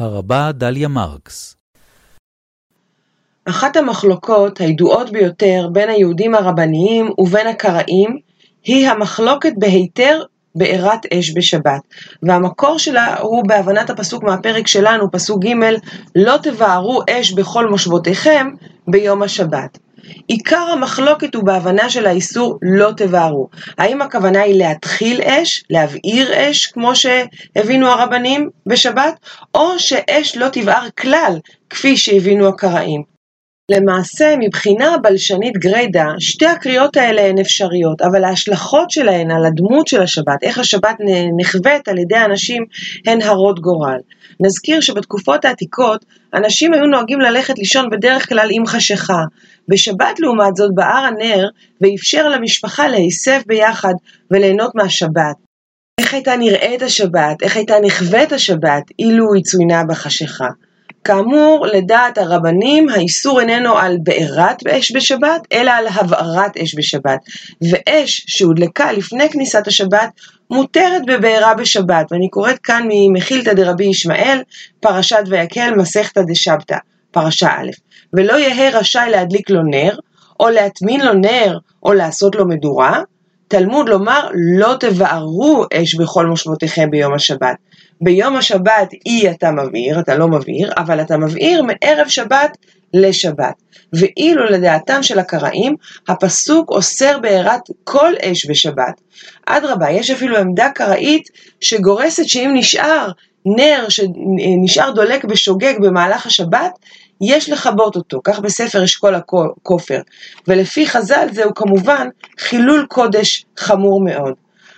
הרבה דליה מרקס אחת המחלוקות הידועות ביותר בין היהודים הרבניים ובין הקראים היא המחלוקת בהיתר בעירת אש בשבת, והמקור שלה הוא בהבנת הפסוק מהפרק שלנו, פסוק ג' לא תבערו אש בכל מושבותיכם ביום השבת. עיקר המחלוקת הוא בהבנה של האיסור לא תבערו. האם הכוונה היא להתחיל אש, להבעיר אש, כמו שהבינו הרבנים בשבת, או שאש לא תבער כלל, כפי שהבינו הקראים. למעשה, מבחינה בלשנית גרידא, שתי הקריאות האלה הן אפשריות, אבל ההשלכות שלהן על הדמות של השבת, איך השבת נחווית על ידי האנשים, הן הרות גורל. נזכיר שבתקופות העתיקות, אנשים היו נוהגים ללכת לישון בדרך כלל עם חשיכה. בשבת לעומת זאת בער הנר, ואפשר למשפחה להיסף ביחד וליהנות מהשבת. איך הייתה נראית השבת, איך הייתה נחווית השבת, אילו היא צוינה בחשיכה. כאמור, לדעת הרבנים, האיסור איננו על בעירת אש בשבת, אלא על הבערת אש בשבת. ואש שהודלקה לפני כניסת השבת, מותרת בבעירה בשבת. ואני קוראת כאן ממחילתא דרבי ישמעאל, פרשת ויקל, מסכתא דשבתא, פרשה א'. ולא יהא רשאי להדליק לו נר, או להטמין לו נר, או לעשות לו מדורה, תלמוד לומר לא תבערו אש בכל מושבותיכם ביום השבת. ביום השבת אי אתה מבעיר, אתה לא מבעיר, אבל אתה מבעיר מערב שבת לשבת. ואילו לדעתם של הקראים, הפסוק אוסר בעירת כל אש בשבת. אדרבה, יש אפילו עמדה קראית שגורסת שאם נשאר נר שנשאר דולק בשוגג במהלך השבת, יש לכבות אותו, כך בספר אשכול הכופר. ולפי חז"ל זהו כמובן חילול קודש חמור מאוד.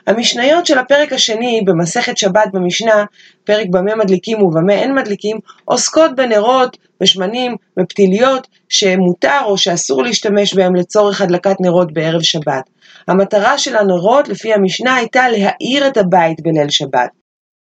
המשניות של הפרק השני במסכת שבת במשנה, פרק במה מדליקים ובמה אין מדליקים, עוסקות בנרות, בשמנים, בפתיליות, שמותר או שאסור להשתמש בהם לצורך הדלקת נרות בערב שבת. המטרה של הנרות, לפי המשנה, הייתה להאיר את הבית בליל שבת.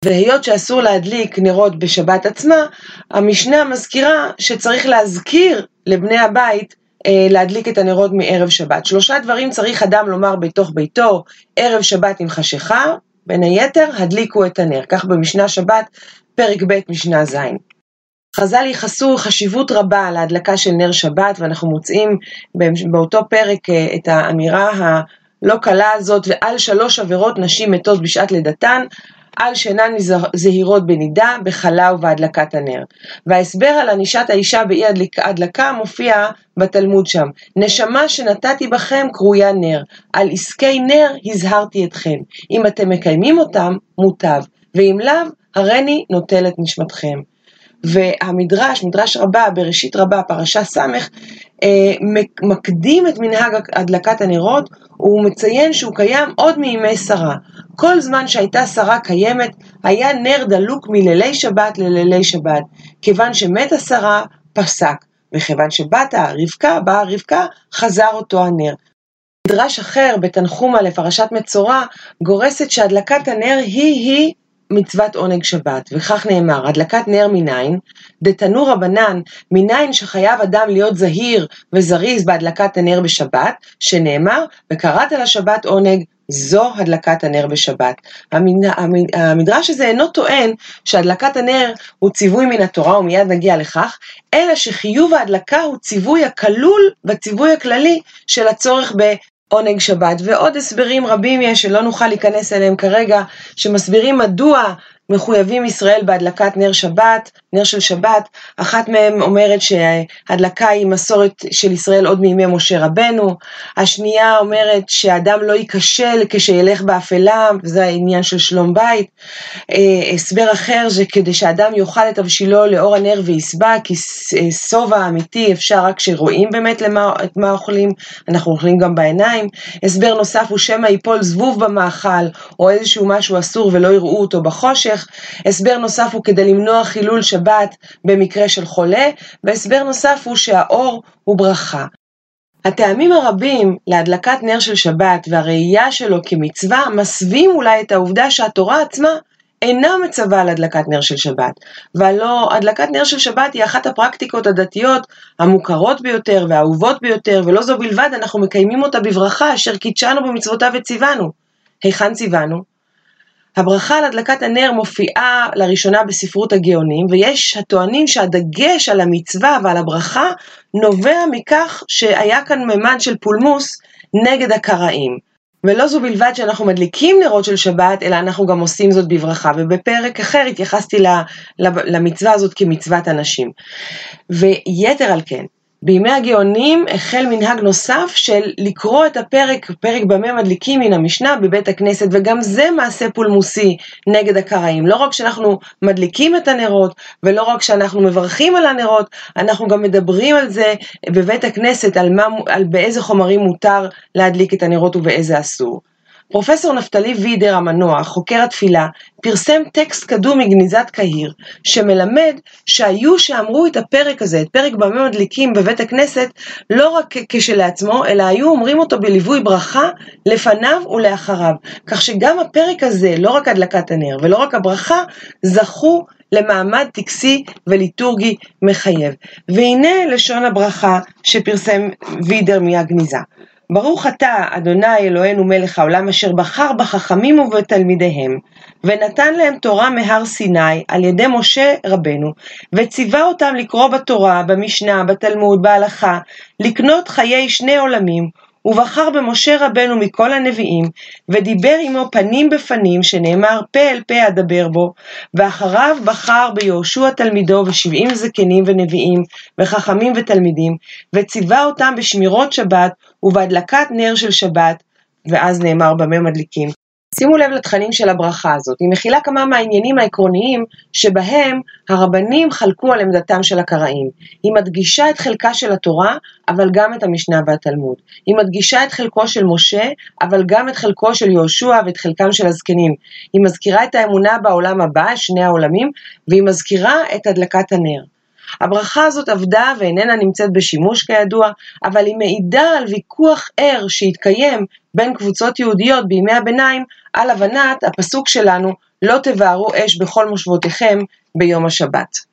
והיות שאסור להדליק נרות בשבת עצמה, המשנה מזכירה שצריך להזכיר לבני הבית להדליק את הנרות מערב שבת. שלושה דברים צריך אדם לומר בתוך ביתו, ערב שבת עם חשיכה, בין היתר הדליקו את הנר, כך במשנה שבת, פרק ב' משנה ז'. חז"ל ייחסו חשיבות רבה להדלקה של נר שבת, ואנחנו מוצאים באותו פרק אה, את האמירה הלא קלה הזאת, ועל שלוש עבירות נשים מתות בשעת לידתן, על שאינן זהירות בנידה, בחלה ובהדלקת הנר. וההסבר על ענישת האישה באי הדלקה מופיע בתלמוד שם. נשמה שנתתי בכם קרויה נר, על עסקי נר הזהרתי אתכם. אם אתם מקיימים אותם, מוטב, ואם לאו, הריני נוטל את נשמתכם. והמדרש, מדרש רבה, בראשית רבה, פרשה ס', אה, מקדים את מנהג הדלקת הנרות, הוא מציין שהוא קיים עוד מימי שרה. כל זמן שהייתה שרה קיימת, היה נר דלוק מלילי שבת ללילי שבת. כיוון שמתה שרה, פסק. וכיוון שבתה רבקה, באה רבקה, חזר אותו הנר. מדרש אחר, בתנחומה לפרשת מצורע, גורסת שהדלקת הנר היא-היא מצוות עונג שבת, וכך נאמר, הדלקת נר מניין, דתנו רבנן, מניין שחייב אדם להיות זהיר וזריז בהדלקת הנר בשבת, שנאמר, וקראת לשבת עונג, זו הדלקת הנר בשבת. המדרש הזה אינו טוען שהדלקת הנר הוא ציווי מן התורה, ומיד נגיע לכך, אלא שחיוב ההדלקה הוא ציווי הכלול בציווי הכללי של הצורך עונג שבת, ועוד הסברים רבים יש שלא נוכל להיכנס אליהם כרגע, שמסבירים מדוע מחויבים ישראל בהדלקת נר שבת, נר של שבת. אחת מהן אומרת שהדלקה היא מסורת של ישראל עוד מימי משה רבנו. השנייה אומרת שאדם לא ייכשל כשילך באפלה, וזה העניין של שלום בית. אה, הסבר אחר זה כדי שאדם יאכל את תבשילו לאור הנר ויסבע, כי שובע אמיתי אפשר רק כשרואים באמת למה, את מה אוכלים, אנחנו אוכלים גם בעיניים. הסבר נוסף הוא שמא ייפול זבוב במאכל, או איזשהו משהו אסור ולא יראו אותו בחושך. בהמשך. הסבר נוסף הוא כדי למנוע חילול שבת במקרה של חולה, והסבר נוסף הוא שהאור הוא ברכה. הטעמים הרבים להדלקת נר של שבת והראייה שלו כמצווה מסווים אולי את העובדה שהתורה עצמה אינה מצווה על הדלקת נר של שבת, והלא הדלקת נר של שבת היא אחת הפרקטיקות הדתיות המוכרות ביותר והאהובות ביותר, ולא זו בלבד, אנחנו מקיימים אותה בברכה אשר קידשנו במצוותיו וציוונו. היכן ציוונו? הברכה על הדלקת הנר מופיעה לראשונה בספרות הגאונים, ויש הטוענים שהדגש על המצווה ועל הברכה נובע מכך שהיה כאן ממד של פולמוס נגד הקראים. ולא זו בלבד שאנחנו מדליקים נרות של שבת, אלא אנחנו גם עושים זאת בברכה. ובפרק אחר התייחסתי למצווה הזאת כמצוות אנשים. ויתר על כן, בימי הגאונים החל מנהג נוסף של לקרוא את הפרק, פרק במה מדליקים מן המשנה בבית הכנסת, וגם זה מעשה פולמוסי נגד הקראים. לא רק שאנחנו מדליקים את הנרות, ולא רק שאנחנו מברכים על הנרות, אנחנו גם מדברים על זה בבית הכנסת, על, מה, על באיזה חומרים מותר להדליק את הנרות ובאיזה אסור. פרופסור נפתלי וידר המנוח, חוקר התפילה, פרסם טקסט קדום מגניזת קהיר, שמלמד שהיו שאמרו את הפרק הזה, את פרק במה מדליקים בבית הכנסת, לא רק כשלעצמו, אלא היו אומרים אותו בליווי ברכה לפניו ולאחריו. כך שגם הפרק הזה, לא רק הדלקת הנר ולא רק הברכה, זכו למעמד טקסי וליטורגי מחייב. והנה לשון הברכה שפרסם וידר מהגניזה. ברוך אתה, אדוני אלוהינו מלך העולם, אשר בחר בחכמים ובתלמידיהם, ונתן להם תורה מהר סיני על ידי משה רבנו, וציווה אותם לקרוא בתורה, במשנה, בתלמוד, בהלכה, לקנות חיי שני עולמים, ובחר במשה רבנו מכל הנביאים, ודיבר עמו פנים בפנים, שנאמר פה אל פה אדבר בו, ואחריו בחר ביהושע תלמידו ושבעים זקנים ונביאים, וחכמים ותלמידים, וציווה אותם בשמירות שבת, ובהדלקת נר של שבת, ואז נאמר במה מדליקים. שימו לב לתכנים של הברכה הזאת, היא מכילה כמה מהעניינים העקרוניים שבהם הרבנים חלקו על עמדתם של הקראים. היא מדגישה את חלקה של התורה, אבל גם את המשנה והתלמוד. היא מדגישה את חלקו של משה, אבל גם את חלקו של יהושע ואת חלקם של הזקנים. היא מזכירה את האמונה בעולם הבא, שני העולמים, והיא מזכירה את הדלקת הנר. הברכה הזאת עבדה ואיננה נמצאת בשימוש כידוע, אבל היא מעידה על ויכוח ער שהתקיים בין קבוצות יהודיות בימי הביניים על הבנת הפסוק שלנו לא תבערו אש בכל מושבותיכם ביום השבת.